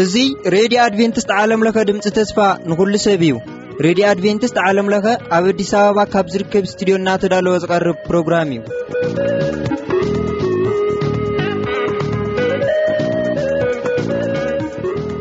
እዙ ሬድዮ ኣድቨንትስት ዓለምለኸ ድምፂ ተስፋ ንኹሉ ሰብ እዩ ሬድዮ ኣድቨንትስት ዓለምለኸ ኣብ ኣዲስ ኣበባ ካብ ዝርከብ ስትድዮ እናተዳለወ ዝቐርብ ፕሮግራም እዩ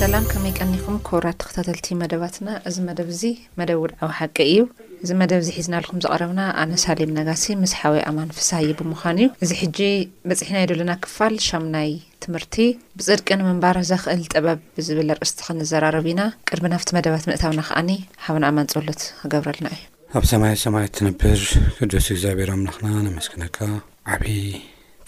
ሰላም ከመይ ቀኒኹም ክቡራት ተኸታተልቲ መደባትና እዚ መደብ እዚ መደብ ውድዓዊ ሓቂ እዩ እዚ መደብ እዚ ሒዝናልኩም ዝቐረብና ኣነ ሳሌም ነጋሲ ምስ ሓወይ ኣማን ፍሳሃየ ብምዃን እዩ እዚ ሕጂ በፂሕናዮ ዘለና ክፋል ሻምናይ ትምህርቲ ብጽድቂ ንምንባር ዘኽእል ጥበብ ብዝብል ኣርእስቲ ክንዘራረብ ኢና። ቅድሚ ናብቲ መደባት ምእታውና ከኣ ሓውና ኣማን ጸሎት ክገብረልና እዩ። ኣብ ሰማየ ሰማያት ትነብር ቅዱስ እግዚኣብሔር ኣምላኽና ነመስግነካ ዓቢ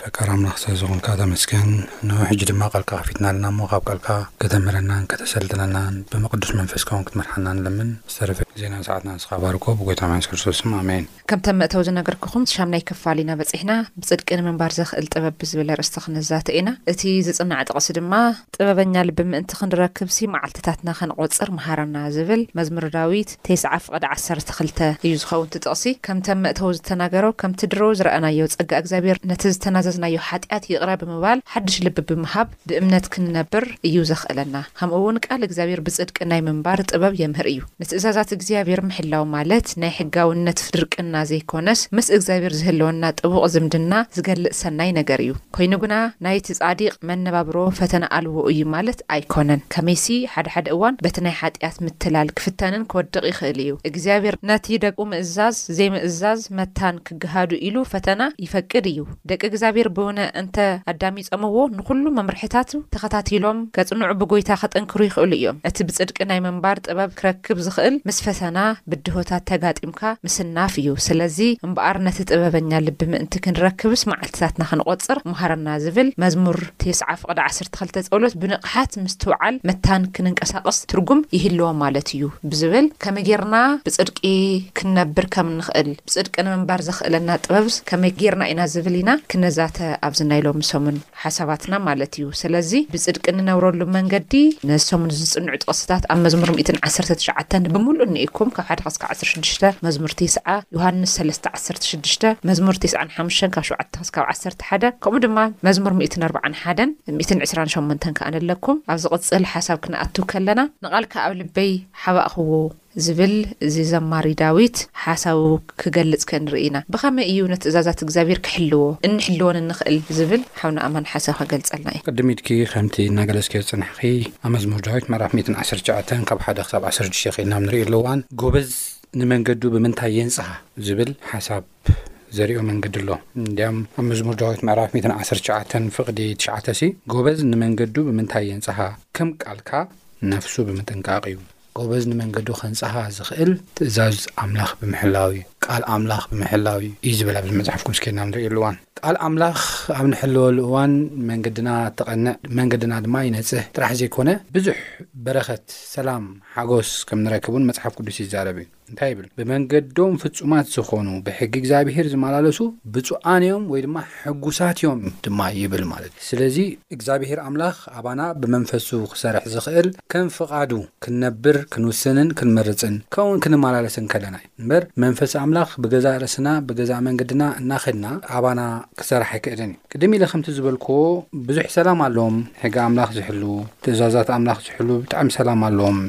ፈቃር ኣምላኽ ስለ ዝኾንካ ተመስገን እንሆ ሕጂ ድማ ቃልካ ከፊትና ኣለና እሞ ካብ ቃልካ ከተምህረናን ከተሰልጥነናን ብምቅዱስ መንፈስካ ውን ክትመርሓና ንለምን ዝተረፈ ግዜናን ሰዓትና ንስኻ ባርኮ ብጎይታና የሱስ ክርስቶስ ስም ኣሜን። ከምቲ ኣብ መእተዊ ዝነገርኩኹም ሻምናይ ክፋል ኢና በጺሕና። ብጽድቂ ንምንባር ዘኽእል ጥበብ ብዝብል ኣርእስቲ ክንዛተ ኢና። እቲ ዝጽናዕ ጥቕሲ ድማ። ጥበበኛ ልቢ ምእንቲ ክንረክብሲ መዓልትታትና ከነቖጽር ምሃረና ዝብል መዝሙረ ዳዊት ቴስዓ ፍቕዲ ዓሰርተ ክልተ እዩ ዝኸውን እቲ ጥቕሲ። ከምቲ ኣብ መእተዊ ዝተናገሮ ከምቲ ድሮ ዝረኣናዮ ጸጋ እግዚኣብሔር ነቲ ዝተናዘዝናዮ ሓጢኣት ይቕረ ብምባል ሓድሽ ልቢ ብምሃብ፣ ብእምነት ክንነብር እዩ ዘኽእለና፣ ከምኡውን ቃል እግዚኣብሔር ብጽድቂ ናይ ምንባር ጥበብ የምህር እዩ። ንትእዛዛት እግዚኣብሔር ምሕላው ማለት ናይ ሕጋውነት ድርቅና ዘይኮነስ ምስ እግዚኣብሔር ዝህልወና ጥቡቕ ዝምድና ዝገልጽ ሰናይ ነገር እዩ። ኮይኑ ግና ናይቲ ጻዲቕ መነባብሮ ፈተና ኣልቦ እዩ ማለት ኣይኮነን። ከመይሲ ሓደ ሓደ እዋን በቲ ናይ ሓጢኣት ምትላል ክፍተንን ክወድቕ ይኽእል እዩ። እግዚኣብሔር ነቲ ደቁ ምእዛዝ ዘይምእዛዝ መታን ክገሃዱ ኢሉ ፈተና ይፈቅድ እዩ። ደቂ እግዚኣብሔር ብውነ እንተ ኣዳሚጸምዎ ንኹሉ መምርሒታቱ ተኸታቲሎም ከጽንዑ ብጎይታ ከጠንክሩ ይኽእሉ እዮም። እቲ ብጽድቂ ናይ ምንባር ጥበብ ክረክብ ዝኽእል ምስ ፈተና፣ ብድሆታት፣ ተጋጢምካ ምስናፍ እዩ። ስለዚ እምበኣር ነቲ ጥበበኛ ልቢ ምእንቲ ክንረክብስ መዓልቲታትና ክንቆጽር ምሃረና ዝብል መዝሙር ቴስዓ ፍቕዲ ዓሰርተ ክልተ ጸሎት ብንቕሓት ምስትውዓል መታን ክንንቀሳቕስ ትርጉም ይህልዎ ማለት እዩ ብዝብል ከመይ ጌርና ብጽድቂ ክንነብር ከም እንኽእል ብጽድቂ ንምንባር ዘኽእለና ጥበብስ ከመይ ጌርና ኢና ዝብል ኢና ክነዛተ ኣብዚ ናይ ሎሚ ሰሙን ሓሳባትና ማለት እዩ። ሰለዚ ብጽድቂ እንነብረሉ መንገዲ ነዚ ሰሙን ዝጽንዑ ጥቕስታት ኣብ መዝሙር ሚእትን ዓሰርተ ትሽዓተን ብምሉኡ እንኤኩም ካብ ሓደ ክስካዕ ዓሰርተ ሽዱሽተ፣ መዝሙር ቴስዓ፣ ዮሃንስ ሰለስተ ዓሰርተ ሽዱሽተ፣ መዝሙር ቴስዓን ሓሙሽተን ካብ ሸውዓተ ክስካብ ዓሰርተ ሓደ ከምኡ ድማ መዝሙር ሚእትን ኣርብዓን ሓደን ሚእትን ዕስራን ሸሞንተን ከኣ ንለኩም። ኣብ ዝቕጽል ሓሳብ ክንኣቱ ከለና ንቓልካ ኣብ ልበይ ሓባእክዎ። ዝብል እዚ ዘማሪ ዳዊት ሓሳቡ ክገልጽ ከንርኢ ኢና። ብኸመይ እዩ ንትእዛዛት እግዚኣብሄር ክሕልዎ፣ እንሕልዎን እንኽእል ዝብል ሓውና ኣማን ሓሳብ ከገልጸልና እዩ። ቅድም ኢልኪ ከምቲ እናገለጽክዮ ዝጸናሕኺ ኣብ መዝሙር ዳዊት ምዕራፍ ሚእትን ዓሰርተ ትሽዓተን ካብ ሓደ ክሳብ ዓሰርተ ሽዱሽተ ኬድና ኣብ ንርእየሉ እዋን ጎበዝ ንመንገዱ ብምንታይ የንጽሃ ዝብል ሓሳብ ዘሪኦ መንገዲ ኣሎ። እንድያም ኣብ መዝሙር ዳዊት ምዕራፍ ሚእትን ዓሰርተ ትሽዓተን ፍቕዲ ትሽዓተሲ ጎበዝ ንመንገዱ ብምንታይ የንጽሃ ከም ቃልካ ነፍሱ ብምጥንቃቕ እዩ። ጎበዝ ንመንገዱ ከንጽሃ ዝኽእል ትእዛዝ ኣምላኽ ብምሕላው እዩ። ቃል ኣምላኽ ብምሕላው እዩ እዩ ዝብል ኣብዚ መጽሓፍኩም እስኪ እና ንርእየሉ እዋን ቃል ኣምላኽ ኣብ ንሕልወሉ እዋን መንገድና ትቐንዕ መንገድና ድማ ይነጽህ ጥራሕ ዘይኮነ ብዙሕ በረኸት ሰላም ሓጎስ ከም ንረክብ ውን መጽሓፍ ቅዱስ ይዛረብ እዩ። እንታይ ይብል ብመንገዶም ፍጹማት ዝኾኑ ብሕጊ እግዚኣብሄር ዝመላለሱ ብፁዓን እዮም ወይ ድማ ሕጉሳት እዮም ድማ ይብል ማለት እዩ ስለዚ እግዚኣብሄር ኣምላኽ ኣባና ብመንፈሱ ክሰርሕ ዝኽእል ከም ፍቓዱ ክንነብር ክንውስንን ክንመርጽን ከምኡውን ክንመላለስን ከለና እዩ እምበር መንፈስ ኣምላኽ ብገዛእ ርእስና ብገዛእ መንገድና እናኸድና ኣባና ክሰርሕ ኣይክእልን እዩ ቅድም ኢለ ከምቲ ዝበልክዎ ብዙሕ ሰላም ኣሎዎም ሕጊ ኣምላኽ ዝሕልዉ ትእዛዛት ኣምላኽ ዝሕልዉ ብጣዕሚ ሰላም ኣሎዎም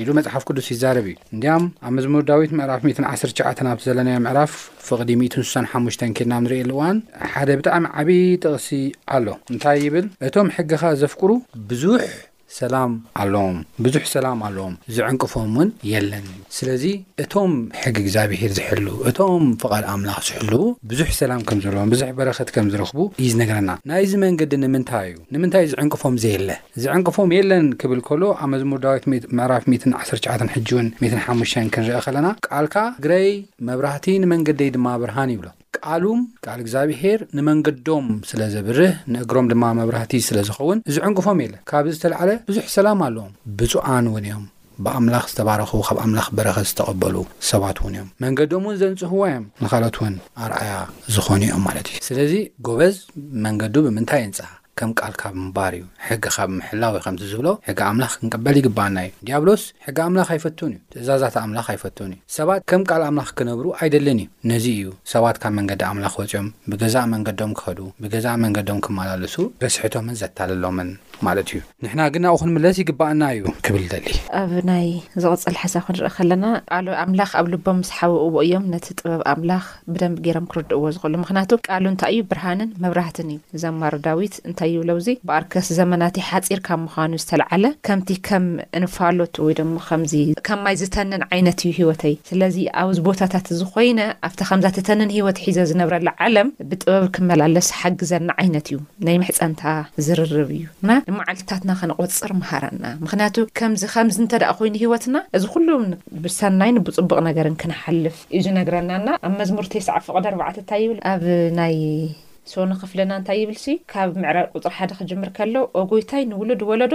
ኢሉ መጽሓፍ ቅዱስ ይዛረብ እዩ። እንድያም ኣብ መዝሙር ዳዊት ምዕራፍ ሚእትን ዓሰርተ ትሽዓተን ኣብቲ ዘለናዮ ምዕራፍ ፍቕዲ ሚእትን ስሳን ሓሙሽተን ኬድና ኣብ ንርእየሉ እዋን ሓደ ብጣዕሚ ዓብዪ ጥቕሲ ኣሎ። እንታይ ይብል? እቶም ሕግኻ ዘፍቅሩ ብዙሕ ሰላም ኣሎዎም፣ ብዙሕ ሰላም ኣሎዎም፣ ዝዕንቅፎም እውን የለን ይብል። ስለዚ እቶም ሕጊ እግዚኣብሄር ዝሕልዉ፣ እቶም ፍቓድ ኣምላኽ ዝሕልዉ ብዙሕ ሰላም ከም ዘሎዎም፣ ብዙሕ በረኸት ከም ዝረኽቡ እዩ ዝነግረና። ናይዚ መንገዲ ንምንታይ እዩ? ንምንታይ ዝዕንቅፎም ዘየለ? ዝዕንቅፎም የለን ክብል ከሎ ኣብ መዝሙር ዳዊት ምዕራፍ ሚእትን ዓሰርተ ትሽዓተን ሕጂውን ሚእትን ሓሙሽተን ክንርኢ ከለና ቃልካ እግረይ መብራህቲ ንመንገደይ ድማ ብርሃን ይብሎ። ቃሉም፣ ቃል እግዚኣብሄር፣ ንመንገዶም ስለ ዘብርህ ንእግሮም ድማ መብራህቲ ስለ ዝኸውን ዝዕንቅፎም የለን። ካብዚ ዝተላዕለ ብዙሕ ሰላም ኣለዎም ብጹኣን እውን እዮም። ብኣምላኽ ዝተባረኹ ካብ ኣምላኽ በረኸት ዝተቐበሉ ሰባት ውን እዮም። መንገዶም ውን ዘንጽህዋ እዮም። ንኻልኦት ውን ኣርኣያ ዝኾኑ እዮም ማለት እዩ። ስለዚ ጎበዝ መንገዱ ብምንታይ ይንጻህ? ከም ቃልካ ብምባር እዩ። ሕጊ ካብ ምሕላው እዩ ከምቲ ዝብሎ ሕጊ ኣምላኽ ክንቅበል ይግብኣና እዩ። ድያብሎስ ሕጊ ኣምላኽ ኣይፈቱን እዩ። ትእዛዛት ኣምላኽ ኣይፈቱን እዩ። ሰባት ከም ቃል ኣምላኽ ክነብሩ ኣይደልን እዩ። ነዚ እዩ ሰባት ካብ መንገዲ ኣምላኽ ወጺኦም ብገዛእ መንገዶም ክኸዱ ብገዛእ መንገዶም ክመላለሱ ዘስሕቶምን ዘታልሎምን ማለት እዩ። ንሕና ግን ናብኡ ክንምለስ ይግባኣና እዩ ክብል ደሊ። ኣብ ናይ ዝቕጽል ሓሳብ ክንርኢ ከለና ቃሉ ኣምላኽ ኣብ ልቦም ምስ ሓወእዎ እዮም ነቲ ጥበብ ኣምላኽ ብደንብ ጌሮም ክርድእዎ ዝኽእሉ ምኽንያቱ ቃሉ እንታይ እዩ ብርሃንን መብራህትን እዩ ዘማሪ ዳዊት እንታይ ይብል ኣብዚ ብኣርከስ ዘመናትይ ሓጺር ካብ ምዃኑ ዝተልዓለ ከምቲ ከም እንፋሎት ወይ ደሞ ከምዚ ከም ማይ ዝተንን ዓይነት እዩ ህይወተይ ስለዚ ኣብዚ ቦታታት እዚ ኮይነ ኣብታ ከምዛ ትተንን ህይወት ሒዘ ዝነብረላ ዓለም ብጥበብ ክመላለስ ሓግዘኒ ዓይነት እዩ። ናይ ምሕጸንታ ዝርርብ እዩ እና ንመዓልትታትና ከነቖጽር ምሃረና ምኽንያቱ ከምዚ ከምዚ እንተ ኮይኑ ህይወትና እዚ ኩሉ ብሰናይን ብጽቡቕ ነገርን ክንሓልፍ እዩ ዝነግረና እና ኣብ መዝሙር ቴስዓ ፍቕድ ኣርባዕተ እንታይ ይብል ኣብ ናይ ሶኒ ክፍልና እንታይ ይብል ሲ ካብ ምዕራብ ቁጽሪ ሓደ ክጅምር ከሎ ኦጎይታይ ንውሉድ ወለዶ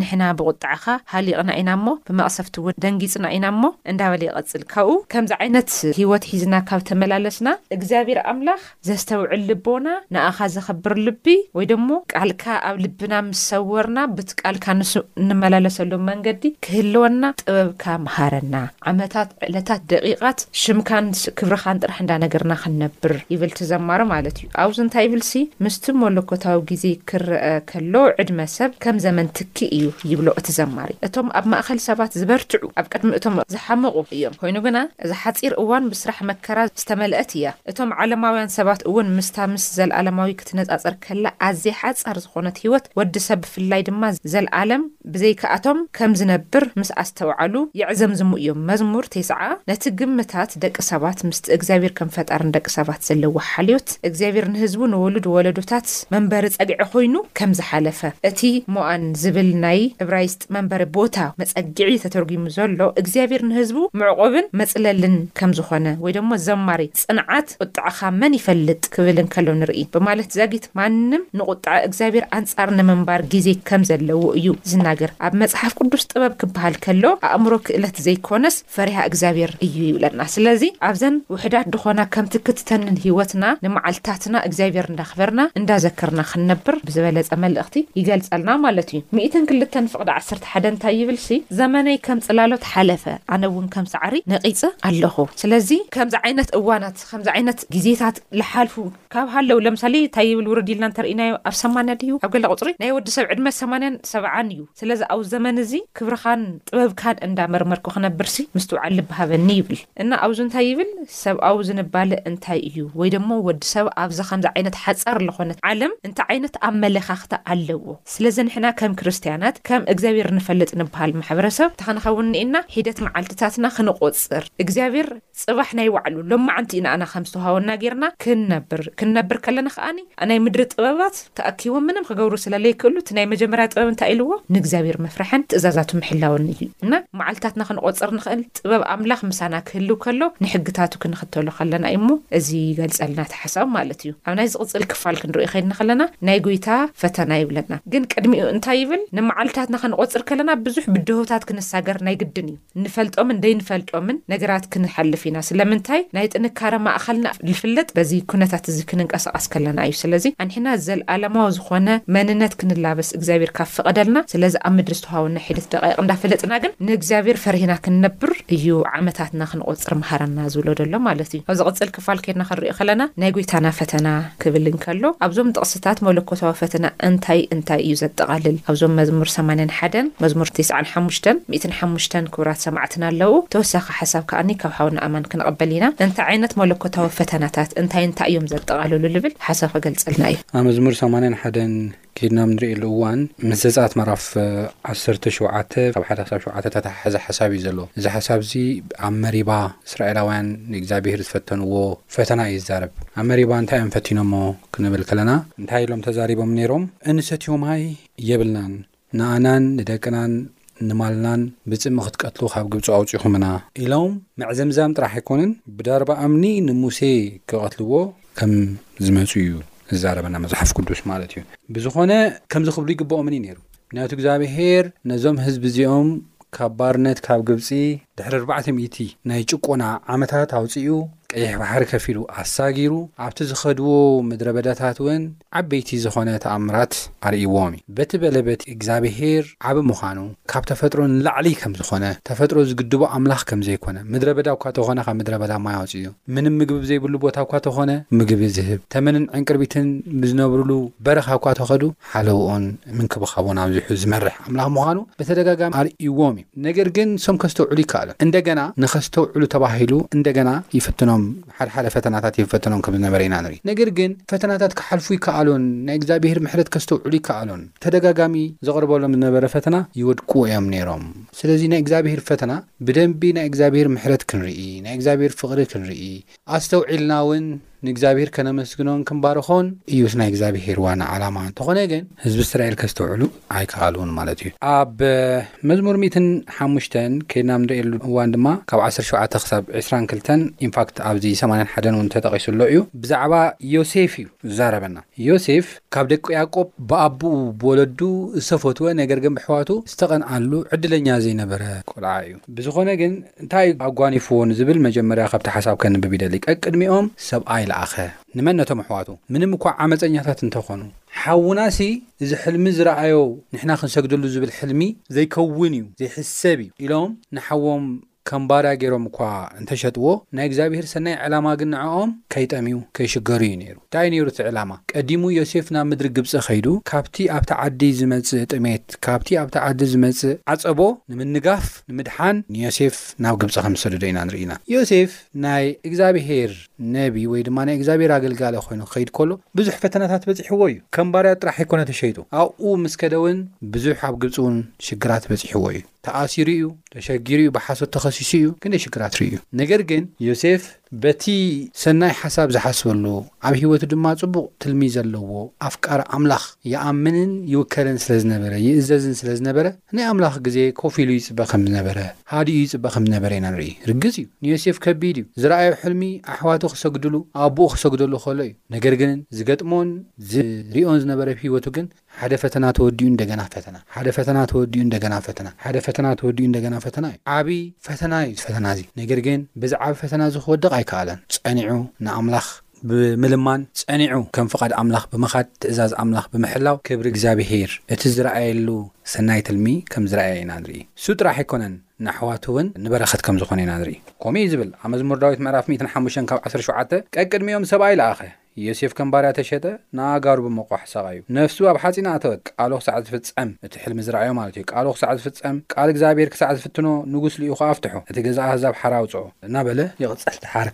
ንሕና ብቑጥዓኻ ሃሊቕና ኢና እሞ፣ ብመቕሰፍቲ እውን ደንጊጽና ኢና እሞ፣ እንዳበለ ይቐጽል። ካብኡ ከምዚ ዓይነት ህይወት ሒዝና ካብ ተመላለስና፣ እግዚኣብሔር ኣምላኽ ዘስተውዕል ልቦና፣ ንኣኻ ዘኽብር ልቢ፣ ወይ ደሞ ቃልካ ኣብ ልብና ምስ ሰወርና ብቲ ቃልካ ንሱ እንመላለሰሉ መንገዲ ክህልወና ጥበብካ ምሃረና። ዓመታት፣ ዕለታት፣ ደቂቓት ሽምካን ክብርኻን ጥራሕ እንዳነገርና ክንነብር ይብል እቲ ዘማሪ ማለት እዩ። ኣብ'ዚ እንታይ ይብል'ሲ፣ ምስ'ቲ መለኮታዊ ግዜ ክረኣ ከሎ፣ ዕድመ ሰብ ከም ዘመን ትኪ እዩ ይብሎ እቲ ዘማሪ። እቶም ኣብ ማእከል ሰባት ዝበርትዑ፣ ኣብ ቅድሚ እቶም ዝሓመቑ እዮም። ኰይኑ ግና፣ እዛ ሓጺር እዋን ብስራሕ መከራ ዝተመልአት እያ። እቶም ዓለማውያን ሰባት እውን ምስ'ታ ምስ ዘለኣለማዊ ክትነጻጸር ከላ ኣዝያ ሓጻር ዝዀነት ህይወት ወዲ ሰብ ብፍላይ ድማ ዘለኣለም፣ ብዘይካ'ቶም ከም ዝነብር ምስ ኣስተውዓሉ የዕዘምዝሙ እዮም። መዝሙር ቴስዓ ነቲ ግምታት ደቂ ሰባት ምስቲ እግዚኣብሔር ከም ፈጣሪ ንደቂ ሰባት ዘለዎ ሓልዮት፣ እግዚኣብሔር ንህዝቡ ንወሉድ ወለዶታት መንበሪ ጸግዒ ኮይኑ ከም ዝሓለፈ፣ እቲ ሞኣን ዝብል ናይ እብራይስጥ መንበሪ ቦታ መጸግዒ ተተርጒሙ ዘሎ እግዚኣብሔር ንህዝቡ መዕቆብን መጽለልን ከም ዝኾነ ወይ ደሞ ዘማሪ ጽንዓት ቍጥዓኻ መን ይፈልጥ? ክብል እንከሎ ንርኢ ብማለት ዛጊት ማንም ንቝጥዐ እግዚኣብሔር ኣንጻር ንምንባር ጊዜ ከም ዘለዎ እዩ ዝናገር። ኣብ መጽሓፍ ቅዱስ ጥበብ ክበሃል ከሎ ኣእምሮ ክእለት ዘይኮነስ ፈሪሃ እግዚኣብሔር እዩ ይብለና። ስለዚ ኣብዘን ውሑዳት ድኾና ከምቲ ክትተንን ሕይወትና ንመዓልትታትና እግዚኣብሔር እንዳኽበርና እንዳዘከርና ክንነብር ብዝበለጸ መልእኽቲ ይገልጸልና ማለት እዩ። ሚእትን ክልተን ፍቕዲ ዓሰርተ ሓደ። ሓደ እንታይ ይብልሲ ዘመነይ ከም ጽላሎት ሓለፈ ኣነ ውን ከም ሳዕሪ ነቂጸ ኣለኩ ስለዚ ከምዚ ዓይነት እዋናት ከምዚ ዓይነት ግዜታት ልሓልፉ ካብ ሃለው ለምሳሌ ታይ ይብል ውርድ ኢልና እንተርኢናዮ ኣብ ሰማንያ ድዩ ኣብ ገለ ቁጽሪ ናይ ወዲ ሰብ ዕድመ ሰማንያን ሰብዓን እዩ ስለዚ ኣውዚ ዘመን እዚ ክብርካን ጥበብካን እንዳ መርመርኩ ክነብርሲ ምስትውዓል ልቢ ሃበኒ ይብል እና ኣብዙ እንታይ ይብል ሰብኣዊ ዝንባለ እንታይ እዩ ወይ ደሞ ወዲ ሰብ ኣብዛ ከምዚ ዓይነት ሓጻር ልኾነት ዓለም እንታይ ዓይነት ኣመለኻኽታ ኣለዎ ስለዚ ንሕና ከም ክርስትያናት ከም እግዚኣብሔር ንፈልጥ ንብሃል ማሕበረሰብ ተክንኸውን ኒኢና ሒደት መዓልትታትና ክንቆጽር እግዚኣብሔር ጽባሕ ናይ ባዕሉ ሎማዓንቲ ንኣና ከም ዝተውሃበና ጌርና ክንነብር ክንነብር ከለና ከኣ ናይ ምድሪ ጥበባት ተኣኪቦም ምንም ክገብሩ ስለ ለይክእሉ እቲ ናይ መጀመርያ ጥበብ እንታይ ኢልዎ ንእግዚኣብሔር ምፍራሕን ትእዛዛቱ ምሕላውን እዩ እና መዓልትታትና ክንቆጽር ንኽእል ጥበብ ኣምላኽ ምሳና ክህልው ከሎ ንሕግታቱ ክንኽተሎ ከለና እዩ እሞ እዚ ይገልጸልና እቲ ሓሳብ ማለት እዩ። ኣብ ናይ ዝቕጽል ክፋል ክንርእዮ ከድና ከለና ናይ ጎይታ ፈተና ይብለና ግን ቅድሚኡ እንታይ ይብል ንመዓልታትና ክንቖጽር ከለና ብዙሕ ብድሆታት ክንሳገር ናይ ግድን እዩ ንፈልጦምን ደይንፈልጦምን ነገራት ክንሓልፍ ኢና ስለምንታይ ናይ ጥንካረ ማእኸልና ልፍለጥ በዚ ኩነታት እዚ ክንንቀሳቐስ ከለና እዩ ስለዚ ኣንሕና ዘልኣለማዊ ዝኾነ መንነት ክንላበስ እግዚኣብሔር ካብ ፈቐደልና ስለዚ ኣብ ምድሪ ተዋውና ሒደት ደቓይቕ እንዳፈለጥና ግን ንእግዚኣብሔር ፈሪህና ክንነብር እዩ ዓመታትና ክንቆጽር ምሃረና ዝብሎ ዘሎ ማለት እዩ። ኣብ ዝቕጽል ክፋል ኬድና ክንርእዮ ከለና ናይ ጐይታና ፈተና ክብል እንከሎ ኣብዞም ጥቕስታት መለኮታዊ ፈተና እንታይ እንታይ እዩ ዘጠቓልል ኣብዞም መዝሙር ሰማንያን ሓደን መዝሙር ቲስዓን ሓሙሽተን ሚእትን ሓሙሽተን ክቡራት ሰማዕትና ኣለዉ ተወሳኺ ሓሳብ ከኣኒ ካብ ሓውና ኣማን ክንቕበል ኢና እንታይ ዓይነት መለኮታዊ ፈተናታት እንታይ እንታይ እዮም ዘጠቓልሉ ልብል ሓሳብ ክገልጸልና እዩ። ኣብ መዝሙር ሰማንያን ሓደን ኬድና ኣብ ንርእየሉ እዋን ምስ ዘጸኣት ምዕራፍ ዓሰርተ ሸውዓተ ካብ ሓደ ክሳብ ሸውዓተ እተተሓሓዘ ሓሳብ እዩ ዘሎ። እዚ ሓሳብ እዚ ኣብ መሪባ እስራኤላውያን ንእግዚኣብሄር ዝፈተንዎ ፈተና እዩ ዝዛረብ። ኣብ መሪባ እንታይ እዮም ፈቲኖሞ ክንብል ከለና። እንታይ ኢሎም ተዛሪቦም ነይሮም? እንሰትዮ ማይ የብልናን፣ ንኣናን ንደቅናን ንማልናን ብጽም ንክትቀትሉ ካብ ግብጺ ኣውጺኹምና ኢሎም ምዕዝምዛም ጥራሕ ኣይኮነን ብዳርባ እምኒ ንሙሴ ክቀትልዎ ከም ዝመጹ እዩ ዝዛረበና መጽሓፍ ቅዱስ ማለት እዩ ብዝኾነ ከምዚ ክብሉ ይግብኦምን እዩ ነይሩ ምክንያቱ እግዚኣብሄር ነዞም ህዝቢ እዚኦም ካብ ባርነት ካብ ግብጺ ድሕሪ ኣርባዕተ ሚእቲ ናይ ጭቆና ዓመታት ኣውጺኡ ቀይሕ ባሕሪ ከፊሉ ኣሳጊሩ ኣብቲ ዝኸድዎ ምድረ በዳታት እውን ዓበይቲ ዝኾነ ተኣምራት ኣርእይዎም በቲ በለ በቲ እግዚኣብሄር ዓቢ ምዃኑ ካብ ተፈጥሮ ንላዕሊ ከም ዝኾነ ተፈጥሮ ዝግድቦ ኣምላኽ ከም ዘይኮነ ምድረ በዳ እኳ ተኾነ ካብ ምድረ በዳ ማይ ኣውጺኡ ምንም ምግቢ ብዘይብሉ ቦታ እኳ ተኾነ ምግቢ ዝህብ ተመንን ዕንቅርቢትን ብዝነብሩሉ በረኻ እኳ ተኸዱ ሓለውኡን ምንክብኻቡን ኣብዚሑ ዝመርሕ ኣምላኽ ምዃኑ ብተደጋጋሚ ኣርእይዎም እዩ። ነገር ግን ሶም ከስተውዕሉ ይከኣሎም። እንደገና ንኸስተውዕሉ ተባሂሉ እንደገና ይፍትኖም ሓደ ሓደ ፈተናታት የፈትኖም ከም ዝነበረ ኢና ንርኢ። ነገር ግን ፈተናታት ክሓልፉ ይከኣሎን ናይ እግዛብሄር ምሕረት ከስተውዕሉ ይከኣሎን። ተደጋጋሚ ዘቕርበሎም ዝነበረ ፈተና ይወድቁ እዮም ነይሮም። ስለዚ ናይ እግዛብሄር ፈተና ብደንቢ ናይ እግዛብሄር ምሕረት ክንርኢ ናይ እግዛብሄር ፍቕሪ ክንርኢ ኣስተውዒልና ውን። ንእግዚኣብሄር ከነመስግኖን ክንባርኾን እዩስ ናይ እግዚኣብሄር ዋና ዓላማ እንተኾነ ግን ህዝቢ እስራኤል ከስተውዕሉ ኣይከኣሉን ማለት እዩ። ኣብ መዝሙር ሚእትን ሓሙሽተን ከይድና ኣብ ንርእየሉ እዋን ድማ ካብ ዓሰርተ ሸውዓተ ክሳብ ዕስራን ክልተን ኢንፋክት ኣብዚ ሰማንያን ሓደን እውን ተጠቒሱ ኣሎ እዩ ብዛዕባ ዮሴፍ እዩ ዝዛረበና ዮሴፍ ካብ ደቂ ያዕቆብ ብኣቦኡ ብወለዱ ዝተፈትወ ነገር ግን ብሕዋቱ ዝተቐንኣሉ ዕድለኛ ዘይነበረ ቆልዓ እዩ ብዝኾነ ግን እንታይ ኣጓኒፍዎ ንዝብል መጀመርያ ካብቲ ሓሳብ ከንብብ ይደሊ። ቀቅድሚኦም ሰብኣይ ለኣኸ። ንመን? ነቶም ኣሕዋቱ። ምንም እኳ ዓመጸኛታት እንተ ኾኑ። ሓውናሲ እዚ ሕልሚ ዝረኣዮ ንሕና ክንሰግደሉ ዝብል ሕልሚ። ዘይከውን እዩ፣ ዘይሕሰብ እዩ ኢሎም ንሓዎም ከም ባርያ ገይሮም እኳ እንተ ሸጥዎ፣ ናይ እግዚኣብሄር ሰናይ ዕላማ ግን ንዕኦም ከይጠምዩ፣ ከይሽገሩ እዩ ነይሩ። ታይ ነይሩ እቲ ዕላማ? ቀዲሙ ዮሴፍ ናብ ምድሪ ግብፂ ከይዱ ካብቲ ኣብቲ ዓዲ ዝመፅእ ጥሜት፣ ካብቲ ኣብቲ ዓዲ ዝመፅእ ዓፀቦ ንምንጋፍ፣ ንምድሓን ንዮሴፍ ናብ ግብፂ ከም ዝሰደዶ ኢና ንርኢ ኢና። ዮሴፍ ናይ እግዚኣብሄር ነቢይ ወይ ድማ ናይ እግዚኣብሄር ኣገልጋሊ ኮይኑ ክኸይድ ከሎ ብዙሕ ፈተናታት በፂሕዎ እዩ። ከም ባርያ ጥራሕ ኣይኮነ ተሸይጡ። ኣብኡ ምስ ከደ እውን ብዙሕ ኣብ ግብፂ እውን ሽግራት በፂሕዎ እዩ። ተኣሲሩ እዩ ተሸጊሩ እዩ ብሓሶት ተኸሲሱ እዩ ክንደይ ሽግራት ርእዩ እዩ ነገር ግን ዮሴፍ በቲ ሰናይ ሓሳብ ዝሓስበሉ ኣብ ህይወቱ ድማ ጽቡቕ ትልሚ ዘለዎ ኣፍቃሪ ኣምላኽ ይኣምንን ይውከልን ስለ ዝነበረ ይእዘዝን ስለ ዝነበረ ናይ ኣምላኽ ግዜ ኮፍ ኢሉ ይጽበ ከም ዝነበረ ሃዲኡ ይጽበ ከም ዝነበረ ኢና ንርኢ ርግጽ እዩ ንዮሴፍ ከቢድ እዩ ዝረኣዮ ሕልሚ ኣሕዋቱ ክሰግድሉ ኣቦኡ ክሰግደሉ ከሎ እዩ ነገር ግን ዝገጥሞን ዝሪኦን ዝነበረ ህይወቱ ግን ሓደ ፈተና ተወዲኡ እንደገና ፈተና ሓደ ፈተና ተወዲኡ እንደገና ፈተና ሓደ ፈተና ተወዲኡ እንደገና ፈተና እዩ። ዓቢ ፈተና እዩ እዚ ፈተና እዚ ነገር ግን በዚ ዓቢ ፈተና እዚ ክወድቕ ኣይከኣለን ጸኒዑ ንኣምላኽ ብምልማን ጸኒዑ ከም ፍቓድ ኣምላኽ ብምኻድ ትእዛዝ ኣምላኽ ብምሕላው ክብሪ እግዚኣብሄር እቲ ዝረኣየሉ ሰናይ ትልሚ ከም ዝረኣየ ኢና ንርኢ እሱ ጥራሕ ኣይኮነን ንኣሕዋቱ ውን ንበረኸት ከም ዝኾነ ኢና ንርኢ። ከምኡ እዩ ዝብል ኣብ መዝሙር ዳዊት ምዕራፍ ሚእትን ሓሙሽተን ካብ ዓሰርተ ሸውዓተ ቀቅድሚኦም ሰብኣይ ለኣኸ። ዮሴፍ ከም ባርያ ተሸጠ፣ ንኣእጋሩ ብምቑሕ ሰቓዩ። ነፍሱ ኣብ ሓጺን ኣእተወት፣ ቃሉ ክሳዕ ዝፍጸም፣ እቲ ሕልሚ ዝረኣዮ ማለት እዩ፣ ቃሉ ክሳዕ ዝፍጸም፣ ቃል እግዚኣብሄር ክሳዕ ዝፍትኖ፣ ንጉስ ልኢኹ ኣፍትሑ፣ እቲ ገዛእ ኣህዛብ ሓራ ኣውጽኦ። እናበለ ይቕጽል። ድሓር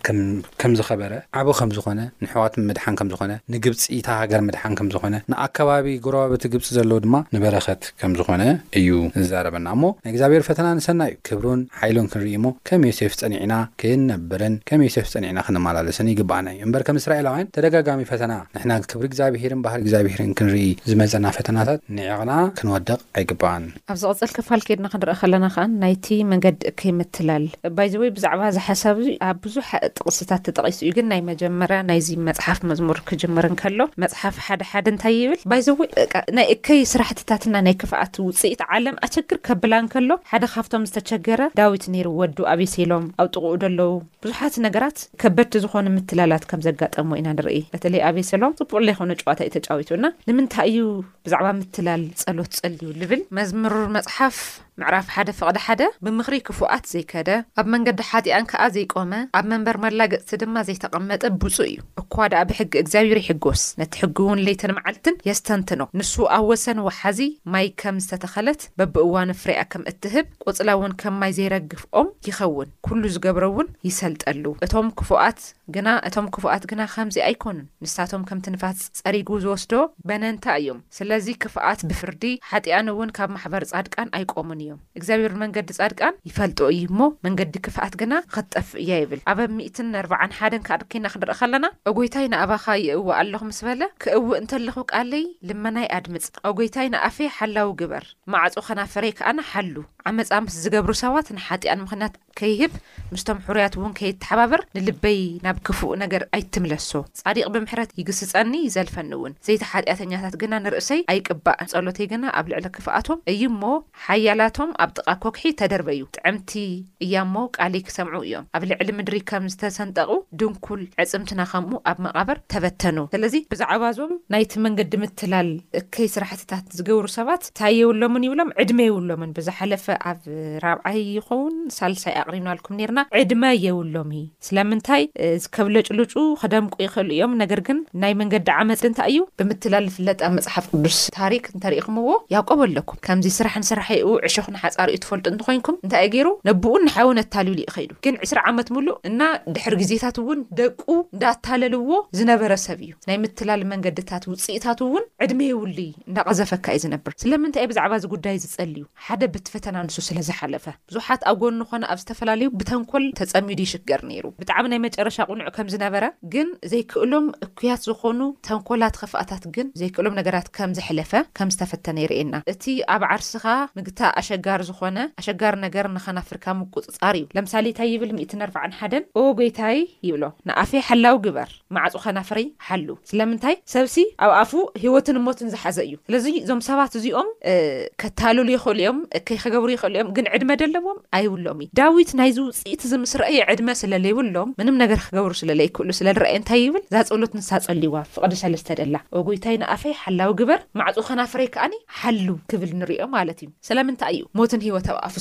ከም ዝኸበረ፣ ዓቢ ከም ዝኾነ፣ ንኣሕዋቱ ምድሓን ከም ዝኾነ፣ ንግብጺ እታ ሃገር ምድሓን ከም ዝኾነ፣ ንኣከባቢ ጎረባብቲ ግብጺ ዘለዉ ድማ ንበረኸት። ከም ዝኾነ እዩ ዝዛረበና እሞ ንእግዚኣብሔር ፈተና ንሰናይ እዩ ክብሩን ሓይሉን ክንርኢ እሞ ከም ዮሴፍ ጸኒዕና ክንነብርን ከም ዮሴፍ ጸኒዕና ክንማላለስን ይግብኣና እዩ እምበር ከም እስራኤላውያን ተደጋጋሚ ፈተና ንሕና ክብሪ እግዚኣብሔርን ባህሪ እግዚኣብሔርን ክንርኢ ዝመጸና ፈተናታት ንዒቕና ክንወድቕ ኣይግባእን። ኣብ ዝቕጽል ክፋል ኬድና ክንርእ ከለና ከኣ ናይቲ መንገዲ እከይ ምትላል ባይ ዘ ወይ ብዛዕባ እዚ ሓሳብ እዚ ኣብ ብዙሕ ጥቕስታት ተጠቒሱ እዩ ግን ናይ መጀመርያ ናይዚ መጽሓፍ መዝሙር ክጅምር እንከሎ መጽሓፍ ሓደ ሓደ እንታይ ይብል ባይዘወይ በቃ ናይ እከይ ስራሕትታትና ናይ ክፍኣት ውጽኢት ዓለም ኣቸግር ከብላ እንከሎ ሓደ ካብቶም ዝተቸገረ ዳዊት ነይሩ ወዱ ኣቤሴሎም ኣብ ጥቕኡ ደለዉ ብዙሓት ነገራት ከበድቲ ዝኾኑ ምትላላት ከም ዘጋጠምዎ ኢና ንርኢ በተለይ ኣቤሴሎም ጽቡቕ ለይኮነ ጨዋታ እዩ ተጫዊቱ እና ንምንታይ እዩ ብዛዕባ ምትላል ጸሎት ጸልዩ ልብል መዝሙር መጽሓፍ ምዕራፍ ሓደ ፍቕዲ ሓደ ብምኽሪ ክፉኣት ዘይከደ፣ ኣብ መንገዲ ሓጢኣን ከኣ ዘይቆመ፣ ኣብ መንበር መላገጽቲ ድማ ዘይተቐመጠ ብጹእ እዩ። እኳ ደኣ ብሕጊ እግዚኣብሔር ይሕጐስ፣ ነቲ ሕጊውን ለይትን መዓልትን የስተንትኖ። ንሱ ኣብ ወሰን ወሓዚ ማይ ከም ዝተተኸለት፣ በብእዋኑ ፍሬኣ ከም እትህብ፣ ቈጽላውን ከም ማይ ዘይረግፍ ኦም ይኸውን። ኩሉ ዝገብሮ እውን ይሰልጠሉ። እቶም ክፉኣት ግና እቶም ክፉኣት ግና ከምዚ ኣይኮኑን፣ ንሳቶም ከምቲ ንፋስ ጸሪጉ ዝወስዶ በነንታ እዮም። ስለዚ ክፍኣት ብፍርዲ፣ ሓጥኣን እውን ካብ ማሕበር ጻድቃን ኣይቆሙን እዮም። እግዚኣብሄር መንገዲ ጻድቃን ይፈልጦ እዩ እሞ፣ መንገዲ ክፍኣት ግና ኽትጠፍእ እያ ይብል። ኣብ ኣብ ሚእትን ነርብዓን ሓደን ካርኪና ክንርኢ ከለና፣ ኦ ጐይታይ ንኣባኻ ይእዊ ኣሎኹ ምስ በለ፣ ክእዊ እንተለኹ ቃለይ፣ ልመናይ ኣድምጽ፣ ኦ ጐይታይ ንኣፌ ሓላዊ ግበር፣ ማዕጾ ከናፍረይ ከኣ ሓሉ። ዓመጻ ምስ ዚገብሩ ሰባት ንሓጢኣን ምኽንያት ከይህብ፣ ምስቶም ሕሩያት እውን ከይተሓባበር፣ ንልበይ ናብ ክፉእ ነገር ኣይትምለሶ። ጻዲቕ ብምሕረት ይግስጸኒ ይዘልፈኒ እውን፣ ዘይቲ ሓጢኣተኛታት ግና ንርእሰይ ኣይቅባእ፣ ጸሎተይ ግና ኣብ ልዕሊ ክፍኣቶም እዩ እሞ፣ ሓያላቶም ኣብ ጥቓ ኰክሒ ተደርበዩ። ጥዕምቲ እያ እሞ፣ ቃለይ ኪሰምዑ እዮም። ኣብ ልዕሊ ምድሪ ከም ዝተሰንጠቑ ድንኩል ኣዕጽምትና ኸምኡ ኣብ መቓብር ተበተኑ። ስለዚ፣ ብዛዕባ እዞም ናይቲ መንገዲ ምትላል እከይ ስራሕትታት ዚገብሩ ሰባት፣ ታይ የብሎምን ይብሎም ዕድመ የብሎምን ብዝሓለፈ ኣብ ራብዓይ ይኮውን ሳልሳይ ኣቅሪብናልኩም ኔርና ዕድመ የብሎሚ ስለምንታይ ዝከብለጭሉጩ ክደምቁ ይክእሉ እዮም ነገር ግን ናይ መንገዲ ዓመጽ እንታይ እዩ ብምትላል ዝፍለጥ ኣብ መጽሓፍ ቅዱስ ታሪክ እንተሪእክምዎ ያቆብ ኣለኩም ከምዚ ስራሕ ንስራሒኡ ዕሾክ ንሓጻሪኡ ትፈልጡ እንተኮንኩም እንታይ እዩ ጌሩ ነቡኡን ንሓውን ኣታሊሉ እዩ ከይዱ ግን ዕስራ ዓመት ሙሉእ እና ድሕሪ ግዜታት እውን ደቁ እንዳኣታለልዎ ዝነበረ ሰብ እዩ። ናይ ምትላል መንገድታት ውጽኢታቱ እውን ዕድመ የብሉይ እንዳቐዘፈካ እዩ ዝነብር። ስለምንታይ እዩ ብዛዕባ እዚ ጉዳይ ዝጸልዩ? ሓደ ብቲ ፈተና ንሱ ስለ ዝሓለፈ። ብዙሓት ኣብ ጎኑ ኮነ ኣብ ዝተፈላለዩ ብተንኮል ተጸሚዱ ይሽገር ነይሩ። ብጣዕሚ ናይ መጨረሻ ቁኑዕ ከም ዝነበረ ግን ዘይክእሎም እኩያት ዝኾኑ ተንኮላት ኽፍኣታት ግን ዘይክእሎም ነገራት ከም ዘሕለፈ ከም ዝተፈተነ የርእየና። እቲ ኣብ ዓርስኻ ምግታእ ኣሸጋሪ ዝኾነ ኣሸጋሪ ነገር ንኸናፍርካ ምቁጽጻር እዩ። ለምሳሌ ታይ ይብል ሚእትን ኣርብዓን ሓደን? ኦው ጎይታይ ይብሎ ንኣፌ ሓላው ግበር። ማዕጾ ከናፍረይ ሓሉ ስለምንታይ ሰብሲ ኣብ ኣፉ ሂወትን ሞትን ዝሓዘ እዩ ስለዚ እዞም ሰባት እዚኦም ከታልሉ ይክእሉ እዮም እከይ ክገብሩ ይክእሉ እዮም ግን ዕድመ ደለዎም ኣይብሎም እዩ ዳዊት ናይዚ ውጽኢት እዚ ምስ ረኣየ ዕድመ ስለለይብሎም ምንም ነገር ክገብሩ ስለለይክእሉ ስለልረኣየ እንታይ ይብል እዛ ጸሎት ንሳ ጸልይዋ ፍቅዲ ሰለስተ ደላ ኦጎይታይ ንኣፈይ ሓላዊ ግበር ማዕጾ ከናፍረይ ከኣ ሓሉ ክብል ንሪኦ ማለት እዩ። ስለምንታይ እዩ? ሞትን ህይወት ኣብ ኣፉ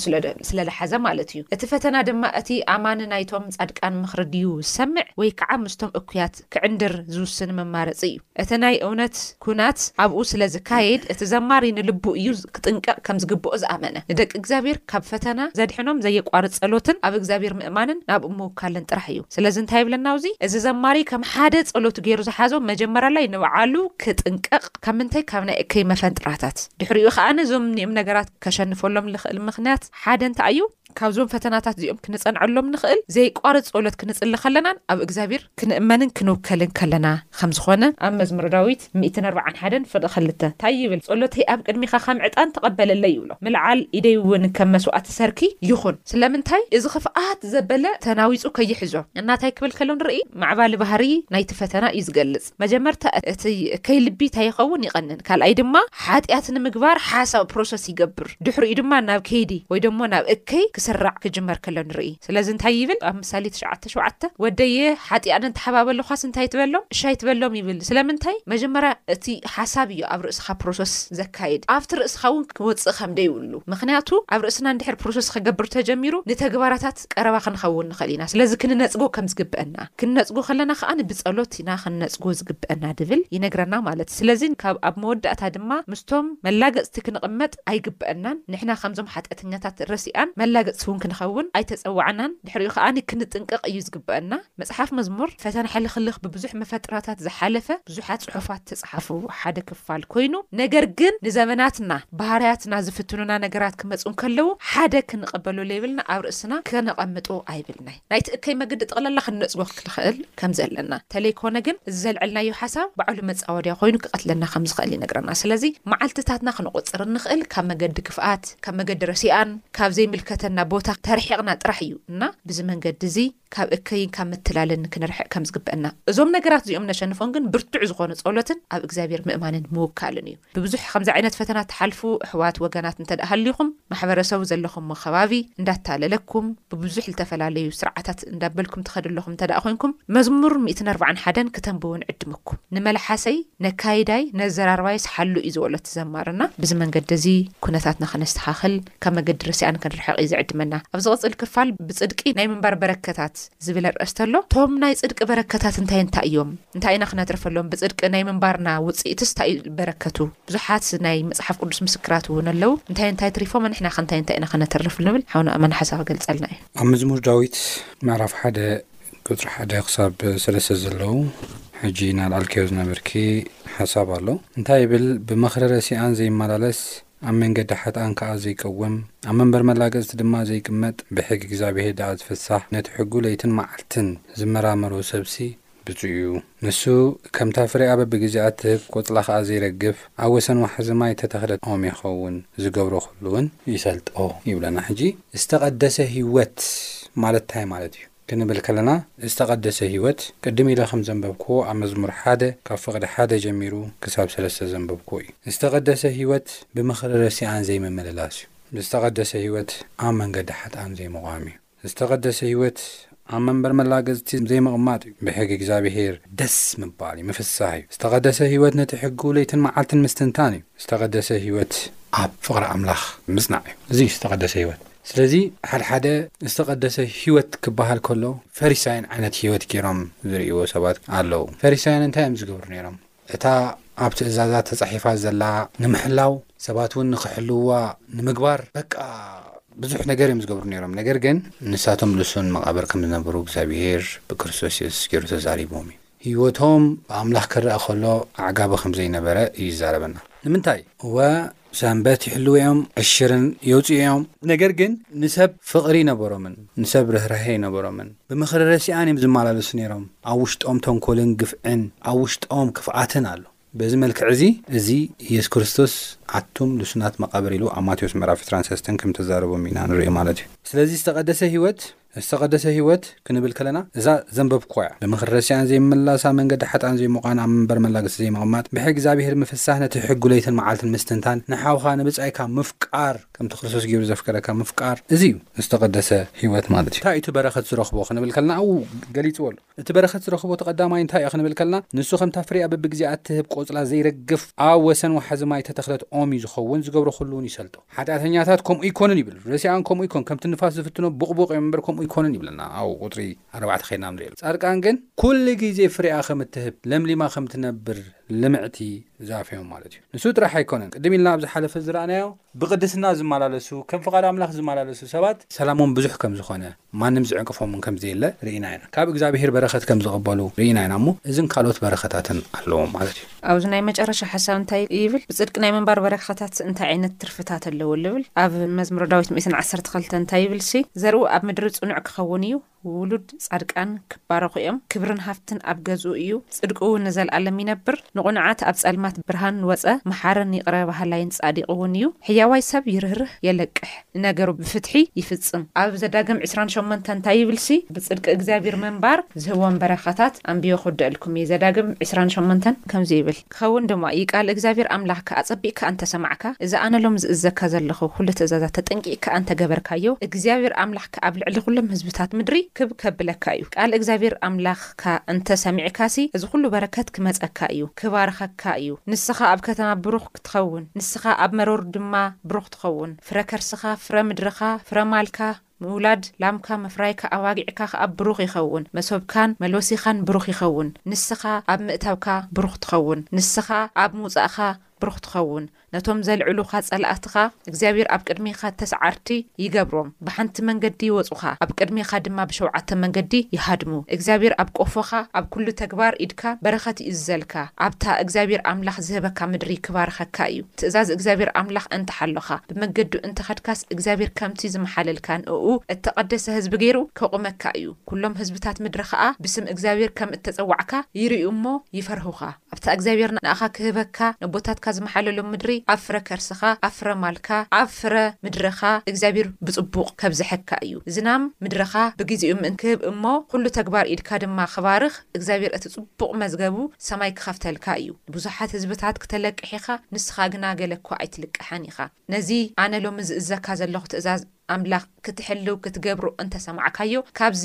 ስለ ልሓዘ ማለት እዩ። እቲ ፈተና ድማ እቲ ኣማኒ ናይቶም ጻድቃን ምኽሪ ድዩ ዝሰምዕ ወይ ከኣ ምስቶም እኩያት ክዕንድር ዝውስን መማረጺ እዩ። እቲ ናይ እውነት ኩናት ኣብኡ ስለ ዝካየድ እቲ ዘማሪ ንልቡ እዩ ክጥንቀቕ ከም ዝግብኦ ዝኣመነ። ንደቂ እግዚኣብሔር ካብ ፈተና ዘድሕኖም ዘየቋርጽ ጸሎትን ኣብ እግዚኣብሔር ምእማንን ናብኡ ምውካልን ጥራሕ እዩ። ስለዚ እንታይ ይብለና ኣብ'ዚ? እዚ ዘማሪ ከም ሓደ ጸሎቱ ገይሩ ዝሓዞ መጀመርያላይ ንብዓሉ ክጥንቀቕ፣ ካብ ምንታይ ካብ ናይ እከይ መፈንጥራታት ድሕሪኡ ከኣ ነዞም ኒእም ነገራት ከሸንፈሎም ልኽእል ምኽንያት ሓደ እንታይ እዩ ካብዞም ፈተናታት እዚኦም ክንጸንዐሎም ንኽእል ዘይቋርጽ ጸሎት ክንጽሊ ከለናን ኣብ እግዚኣብሔር ክንእመንን ክንውከልን ከለና ከም ዝኾነ ኣብ መዝሙረ ዳዊት ሚእትን ኣርብዓን ሓደን ፍቅ ኽልተ እንታይ ይብል ጸሎተይ ኣብ ቅድሚኻ ከም ዕጣን ተቀበለለይ ይብሎ ምልዓል ኢደይ ውን ከም መስዋዕቲ ሰርኪ ይኹን ስለምንታይ እዚ ኽፍኣት ዘበለ ተናዊጹ ከይሕዞ እና ታይ ክብል ከሎ ንርኢ ማዕባሊ ባህሪ ናይቲ ፈተና እዩ ዝገልጽ። መጀመርታ እቲ እከይ ልቢ ታይ ይኸውን ይቐንን ካልኣይ ድማ ሓጥያት ንምግባር ሓሳብ ፕሮሰስ ይገብር ድሕሪኡ ድማ ናብ ከይዲ ወይ ደሞ ናብ እከይ ክስራዕ ክጅመር ከሎ ንርኢ ስለዚ እንታይ ይብል ኣብ ምሳሌ ትሽዓተ ሸውዓተ ወደየ ሓጥያንን ተሓባበሉኻስ እንታይ ትበሎም እሺ ኣይትበሎም ይብል ስለምንታይ መጀመርያ እቲ ሓሳብ እዩ ኣብ ርእስኻ ፕሮሰስ ዘካይድ ኣብቲ ርእስኻ እውን ክወፅእ ከምደይብሉ ምኽንያቱ ኣብ ርእስና እንድሕር ፕሮሰስ ክገብር ተጀሚሩ ንተግባራታት ቀረባ ክንኸውን ንኽእል ኢና። ስለዚ ክንነጽጎ ከም ዝግበእና፣ ክንነጽጎ ከለና ከኣ ብጸሎት ኢና ክንነጽጎ ዝግበእና ድብል ይነግረና ማለት። ስለዚ ካብ ኣብ መወዳእታ ድማ ምስቶም መላገጽቲ ክንቕመጥ ኣይግበእናን። ንሕና ከምዞም ሓጢኣተኛታት ረሲኣን መላገጽቲ እውን ክንኸውን ኣይተጸዋዕናን። ድሕሪኡ ከኣ ክንጥንቀቕ እዩ ዝግበእና። መጽሓፍ መዝሙር ፈተና ሕልኽልኽ ብብዙሕ መፈጥራታት ዝሓለፈ ብዙሓት ጽሑፋት ዝተጻሕፉ ሓደ ክፋል ኮይኑ ነገር ግን ንዘመናትና ባህርያትና ዝፍትኑና ነገራት ክመጹ እንከለዉ ሓደ ክንቐበሎ ለይብልና ኣብ ርእስና ከነቐምጦ ኣይብልናይ ናይቲ እከይ መገዲ ጠቕላላ ክንነጽጎ ክንኽእል ከም ዘለና ተለይኮነ ግን እዚ ዘልዐልናዮ ሓሳብ ባዕሉ መጻወድያ ኮይኑ ክቐትለና ከም ዝኽእል ይነግረና ስለዚ መዓልትታትና ክንቑጽር እንኽእል ካብ መገዲ ክፍኣት ካብ መገዲ ረሲኣን ካብ ዘይምልከተና ቦታ ተርሒቕና ጥራሕ እዩ እና ብዚ መንገዲ እዚ ካብ እከይን ካብ ምትላልን ክንርሕቅ ከም ዝግበእና። እዞም ነገራት እዚኦም ነሸንፎም ግን ብርቱዕ ዝኾነ ጸሎትን ኣብ እግዚኣብሔር ምእማንን ምውካልን እዩ። ብብዙሕ ከምዚ ዓይነት ፈተና ትሓልፉ እሕዋት ወገናት እንተድኣ ሃሊኹም ማሕበረሰቡ ዘለኹሞ ከባቢ እንዳታለለኩም ብብዙሕ ልተፈላለዩ ስርዓታት እንዳበልኩም ትኸዱ ኣለኹም እንተድኣ ኮይንኩም መዝሙር ሚእትን ኣርብዓን ሓደን ክተንብቡ ንዕድመኩም። ንመልሓሰይ ነካይዳይ ነዘራርባይስ ሓሉ እዩ ዝበሎ እቲ ዘማሪ እና ብዚ መንገዲ እዚ ኩነታትና ከነስተኻኽል ካብ መገዲ ርስያን ክንርሕቕ እዩ ዝዕድመና። ኣብ ዝቕጽል ክፋል ብጽድቂ ናይ ምንባር በረከታት ዝብል ኣርእስቲ ኣሎ። እቶም ናይ ጽድቂ በረከታት እንታይ እንታይ እዮም? እንታይ ኢና ክነትርፈሎም? ብጽድቂ ናይ ምንባርና ውጽኢትስ እንታይ እዩ በረከቱ? ብዙሓት ናይ መጽሓፍ ቅዱስ ምስክራት እውን ኣለዉ። እንታይ እንታይ ኣትሪፎም ንሕና ከ እንታይ እንታይ ኢና ክነትርፍ እንብል? ሓውና ኣማን ሓሳብ ክገልጸልና እዩ። ኣብ መዝሙር ዳዊት ምዕራፍ ሓደ ቁጽሪ ሓደ ክሳብ ሰለስተ ዘለዉ ሕጂ እናልዓልክዮ ዝነበርኪ ሓሳብ ኣሎ። እንታይ ይብል? ብመኽረ ረሲኣን ዘይመላለስ ኣብ መንገዲ ሓጥኣን ከኣ ዘይቀውም፣ ኣብ መንበር መላገጽቲ ድማ ዘይቅመጥ፣ ብሕጊ እግዚኣብሄር ደኣ ዝፍሳህ፣ ነቲ ሕጉ ለይትን መዓልትን ዚመራመሮ ሰብሲ ብጹእ እዩ። ንሱ ከምታ ፍሬኣ በብጊዜኣ እትህብ፣ ቆጽላ ኸኣ ዘይረግፍ፣ ኣብ ወሰን ወሓዚ ማይ እተተኽለት ኦም ይኸውን፣ ዚገብሮ ዅሉውን። ይሰልጦ ይብለና። ሕጂ፣ ዝተቐደሰ ህይወት ማለት እንታይ ማለት እዩ? ክንብል ከለና ዝተቐደሰ ሕይወት ቅድም ኢለ ከም ዘንበብክዎ ኣብ መዝሙር ሓደ ካብ ፍቕዲ ሓደ ጀሚሩ ክሳብ ሰለስተ ዘንበብክዎ እዩ። ዝተቐደሰ ሕይወት ብምኽሪ ረሲኣን ዘይምምልላስ እዩ። ዝተቐደሰ ሕይወት ኣብ መንገዲ ሓጥኣን ዘይምቛም እዩ። ዝተቐደሰ ሕይወት ኣብ መንበር መላገጽቲ ዘይምቕማጥ እዩ። ብሕጊ እግዚኣብሔር ደስ ምባል እዩ፣ ምፍሳህ እዩ። ዝተቐደሰ ሕይወት ነቲ ሕጉ ለይትን መዓልትን ምስትንታን እዩ። ዝተቐደሰ ሕይወት ኣብ ፍቕሪ ኣምላኽ ምጽናዕ እዩ። እዚ እዩ ዝተቐደሰ ሕይወት። ስለዚ ሓድሓደ ዝተቐደሰ ህይወት ክበሃል ከሎ ፈሪሳይን ዓይነት ህይወት ገይሮም ዝርእይዎ ሰባት ኣለዉ። ፈሪሳይን እንታይ እዮም ዝገብሩ ነይሮም? እታ ኣብ ትእዛዛት ተጻሒፋ ዘላ ንምሕላው ሰባት እውን ንኽሕልውዋ ንምግባር በቃ ብዙሕ ነገር እዮም ዝገብሩ ነይሮም። ነገር ግን ንሳቶም ልሱን መቓብር ከም ዝነበሩ እግዚኣብሄር ብክርስቶስ የሱስ ገይሩ ተዛሪብዎም እዩ። ህይወቶም ብኣምላኽ ክረኣ ከሎ ኣዕጋቢ ከም ዘይነበረ እዩ ዝዛረበና። ንምንታይ? እወ፣ ሰንበት ይሕልዉ እዮም፣ ዕሽርን የውጽኡ እዮም። ነገር ግን ንሰብ ፍቕሪ ኣይነበሮምን፣ ንሰብ ርህራሄ ኣይነበሮምን። ብምክሪ ረሲኣን እዮም ዝመላለሱ ነይሮም። ኣብ ውሽጦም ተንኮልን ግፍዕን፣ ኣብ ውሽጦም ክፍኣትን ኣሎ። በዚ መልክዕ'ዚ እዚ ኢየሱስ ክርስቶስ ኣቱም ልሱናት መቓብር ኢሉ ኣብ ማቴዎስ ምዕራፍ ዕስራን ሰለስተን ከም እተዛረቦም ኢና ንርእዮ ማለት እዩ። ስለዚ ዝተቐደሰ ሕይወት ዝተቐደሰ ሕይወት ክንብል ከለና እዛ ዘንበብኩዋ እያ ብምኽሪ ረሲኣን ዘይምምላሳ መንገዲ ሓጥኣን ዘይምቛን ኣብ መንበር መላግስቲ ዘይምቕማጥ ብሕጊ እግዚኣብሔር ምፍሳህ ነቲ ሕጉ ለይትን መዓልትን ምስትንታን ንሓውካ ንብጻይካ ምፍቃር ከምቲ ክርስቶስ ገይሩ ዘፍቀረካ ምፍቃር እዚ እዩ ዝተቐደሰ ሕይወት ማለት እዩ። እንታይ እዩ እቲ በረኸት ዝረኽቦ ክንብል ከለና ኣብኡ ገሊጽዎ ኣሎ። እቲ በረኸት ዝረኽቦ እቲ ቀዳማይ እንታይ እዩ ክንብል ከለና፣ ንሱ ከምታ ፍሪኣ በብግዜኣ እትህብ ቆጽላ ዘይረግፍ ኣብ ወሰን ወሓዚ ማይ እተተኽለት ኦም እዩ ዝኸውን፣ ዝገብሮ ኩሉውን ይሰልጦ። ሓጢኣተኛታት ከምኡ ኣይኮኑን ይብል። ረሲኣን ከምኡ ኣይኮኑን፣ ከምቲ ንፋስ ዝፍትኖ ቡቕቡቕ እዮም እምበር ከምኡ ኣይኮኑን ይብለና ኣብ ቁጽሪ ኣርባዕተ ከይድና ንርእዮ። ጻድቃን ግን ኩሉ ግዜ ፍሪኣ ከም እትህብ፣ ለምሊማ ከም እትነብር ልምዕቲ ዛፍ እዮም ማለት እዩ። ንሱ ጥራሕ ኣይኮነን፣ ቅድም ኢልና ኣብ ዝሓለፈ ዝረኣናዮ፣ ብቕድስና ዝመላለሱ፣ ከም ፍቓድ ኣምላኽ ዝመላለሱ ሰባት፣ ሰላሞም ብዙሕ ከም ዝኾነ፣ ማንም ዝዕንቅፎም እውን ከም ዘየለ ርኢና ኢና። ካብ እግዚኣብሄር በረኸት ከም ዝቕበሉ ርኢና ኢና እሞ እዝን ካልኦት በረኸታትን ኣለዎም ማለት እዩ። ኣብዚ ናይ መጨረሻ ሓሳብ እንታይ ይብል? ብጽድቂ ናይ ምንባር በረኸታት እንታይ ዓይነት ትርፍታት ኣለዎ ልብል? ኣብ መዝሙረ ዳዊት ሚእትን ዓሰርተ ክልተ እንታይ ይብልሲ ዘርኡ ኣብ ምድሪ ጽኑዕ ክኸውን እዩ፣ ውሉድ ጻድቃን ክባረኹ እዮም፣ ክብርን ሃብትን ኣብ ገዝኡ እዩ፣ ጽድቁ እውን ንዘልኣለም ይነብር፣ ንቕኑዓት ኣብ ጸልማት ብርሃን ወጸ፣ መሓርን ይቕረ በሃላይን ጻዲቕ እውን እዩ፣ ሕያዋይ ሰብ ይርህርህ የለቅሕ። ንነገሩ ብፍትሒ ይፍጽም። ኣብ ዘዳግም ዕስራን ሸሞንተን እንታይ ይብልሲ፣ ብጽድቂ እግዚኣብሂር ምንባር ዝህቦም በረኸታት ኣንቢበ ክውደኣልኩም እየ፣ ዘዳግም ዕስራን ሸሞንተን ከምዚ ይብል። ክኸውን ድማ እዩ፣ ቃል እግዚኣብሂር ኣምላኽካ ኣጸቢቕካ እንተ ሰማዕካ፣ እዚ ኣነ ሎሚ ዝእዘካ ዘለኹ ኵሉ ትእዛዛት ተጠንቂቕካ እንተ ገበርካዮ፣ እግዚኣብሂር ኣምላኽካ ኣብ ልዕሊ ኵሎም ህዝብታት ምድሪ ክብ ከብለካ እዩ። ቃል እግዚኣብሂር ኣምላኽካ እንተ ሰሚዕካሲ፣ እዚ ኵሉ በረከት ክመጸካ እዩ፣ ክባርኸካ እዩ፣ ንስኻ ኣብ ከተማ ብሩኽ ክትኸውን፣ ንስኻ ኣብ መሮር ድማ ብሩኽ ትኸውን። ፍረ ከርስኻ፣ ፍረ ምድርኻ፣ ፍረ ማልካ፣ ምውላድ ላምካ፣ ምፍራይካ ኣባጊዕካ ኸኣ ብሩኽ ይኸውን። መሶብካን መሎሲኻን ብሩኽ ይኸውን። ንስኻ ኣብ ምእታውካ ብሩኽ ትኸውን። ንስኻ ኣብ ምውጻእካ ብሩኽ ትኸውን። ነቶም ዘልዕሉኻ ጸላእትኻ፣ እግዚኣብሄር ኣብ ቅድሜኻ ተስዓርቲ ይገብሮም። ብሓንቲ መንገዲ ይወጹኻ፣ ኣብ ቅድሜኻ ድማ ብሸውዓተ መንገዲ ይሃድሙ። እግዚኣብሄር ኣብ ቆፎኻ፣ ኣብ ኩሉ ተግባር ኢድካ በረኸት ይእዝዘልካ። ኣብታ እግዚኣብሄር ኣምላኽ ዝህበካ ምድሪ ክባርኸካ እዩ። ትእዛዝ እግዚኣብሄር ኣምላኽ እንተ ሓሎኻ፣ ብመገዱ እንተ ኸድካስ፣ እግዚኣብሄር ከምቲ ዝመሓለልካ ንእኡ እተቐደሰ ህዝቢ ገይሩ ከቑመካ እዩ። ኩሎም ህዝብታት ምድሪ ኸኣ ብስም እግዚኣብሄር ከም እተጸዋዕካ ይርእዩ እሞ ይፈርሁኻ። ኣብታ እግዚኣብሄር ንኣኻ ክህበካ ነቦታትካ ዝመሓለሎም ምድሪ፣ ኣብ ፍረ ከርስኻ፣ ኣብ ፍረ ማልካ፣ ኣብ ፍረ ምድረኻ እግዚኣብሂር ብጽቡቕ ከብዝሐካ እዩ። ዝናም ምድረኻ ብጊዜኡ ምእን ክህብ እሞ ዅሉ ተግባር ኢድካ ድማ ክባርኽ እግዚኣብሄር እቲ ጽቡቕ መዝገቡ ሰማይ ክኸፍተልካ እዩ። ንብዙሓት ህዝብታት ክተለቅሕ ኢኻ፣ ንስኻ ግና ገለ እኳ ኣይትልቀሐን ኢኻ። ነዚ ኣነ ሎሚ ዝእዘካ ዘለኹ ትእዛዝ። ኣምላኽ ክትሕልው ክትገብሮ እንተ ሰማዕካዮ፣ ካብዚ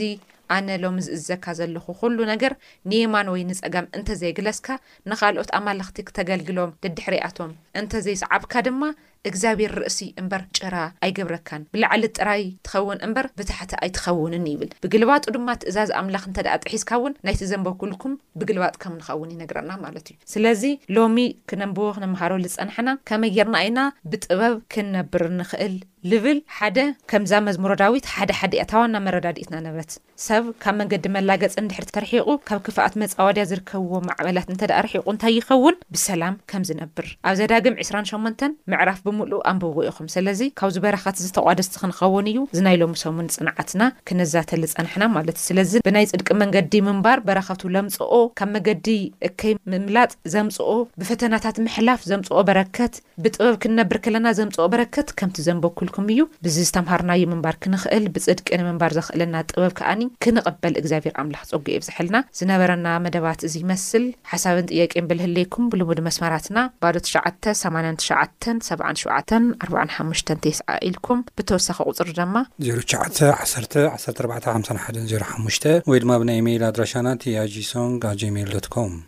ኣነ ሎሚ ዝእዝዘካ ዘሎኹ ዅሉ ነገር ንየማን ወይ ንጸጋም እንተ ዘይግለስካ፣ ንኻልኦት ኣማልኽቲ ክተገልግሎም ደድሕሪኣቶም እንተ ዘይሰዓብካ ድማ፣ እግዚኣብሄር ርእሲ እምበር ጭራ ኣይገብረካን፣ ብላዕሊ ጥራይ ትኸውን እምበር ብታሕቲ ኣይትኸውንን ይብል። ብግልባጡ ድማ ትእዛዝ ኣምላኽ እንተ ደኣ ጥሒስካ እውን ናይቲ ዘንበብኩልኩም ብግልባጥ ከም ንኸውን ይነግረና ማለት እዩ። ስለዚ ሎሚ ክነንብቦ ክነምሃሮ ዝጸናሕና ከመይ ጌርና ኢና ብጥበብ ክንነብር እንኽእል? ልብል ሓደ ከምዛ መዝሙረ ዳዊት ሓደ ሓደ እያ እታ ዋና መረዳድኢትና ነበረት ሰብ ካብ መንገዲ መላገጺ እንድሕር ተርሒቑ ካብ ክፍኣት መጻወድያ ዝርከብዎ ማዕበላት እንተድኣ ርሒቑ እንታይ ይኸውን ብሰላም ከም ዝነብር ኣብ ዘዳግም ዕስራን ሸሞንተን ምዕራፍ ብምልኡ ኣንብብዎ ኢኹም ሰለዚ ካብዚ በረኸት እዚ ተቋደስቲ ክንኸውን እዩ እዚ ናይ ሎሚ ሰሙን ጽንዓትና ክንዛተ ልጸናሕና ማለት እዩ ስለዚ ብናይ ጽድቂ መንገዲ ምንባር በረኸቱ ለምጽኦ ካብ መገዲ እከይ ምምላጥ ዘምጽኦ ብፈተናታት ምሕላፍ ዘምጽኦ በረከት ብጥበብ ክንነብር ከለና ዘምጽኦ በረከት ከምቲ ዘንበብኩልኩም እዩ። ብዚ ዝተምሃርናዮ ምንባር ክንኽእል ብጽድቂ ንምንባር ዘኽእለና ጥበብ ከኣኒ ክንቕበል እግዚኣብሔር ኣምላኽ ጸጉኡ የብዝሐልና። ዝነበረና መደባት እዚ ይመስል። ሓሳብን ጥያቄን ብልህለየኩም ብልሙድ መስመራትና ባዶ ትሽዓተ ሰማንያን ትሽዓተን ሰብዓን ሸውዓተን ኣርብዓን ሓሙሽተን ቴስዓ ኢልኩም ብተወሳኺ ቁጽሪ ደማ። ዜሮ ትሽዓተ ዓሰርተ ዓሰርተ ኣርባዕተ ሓምሳን ሓደን ዜሮ ሓሙሽተ ወይ ድማ ብናይ ኢመይል ኣድራሻና tagysong@gmail.com።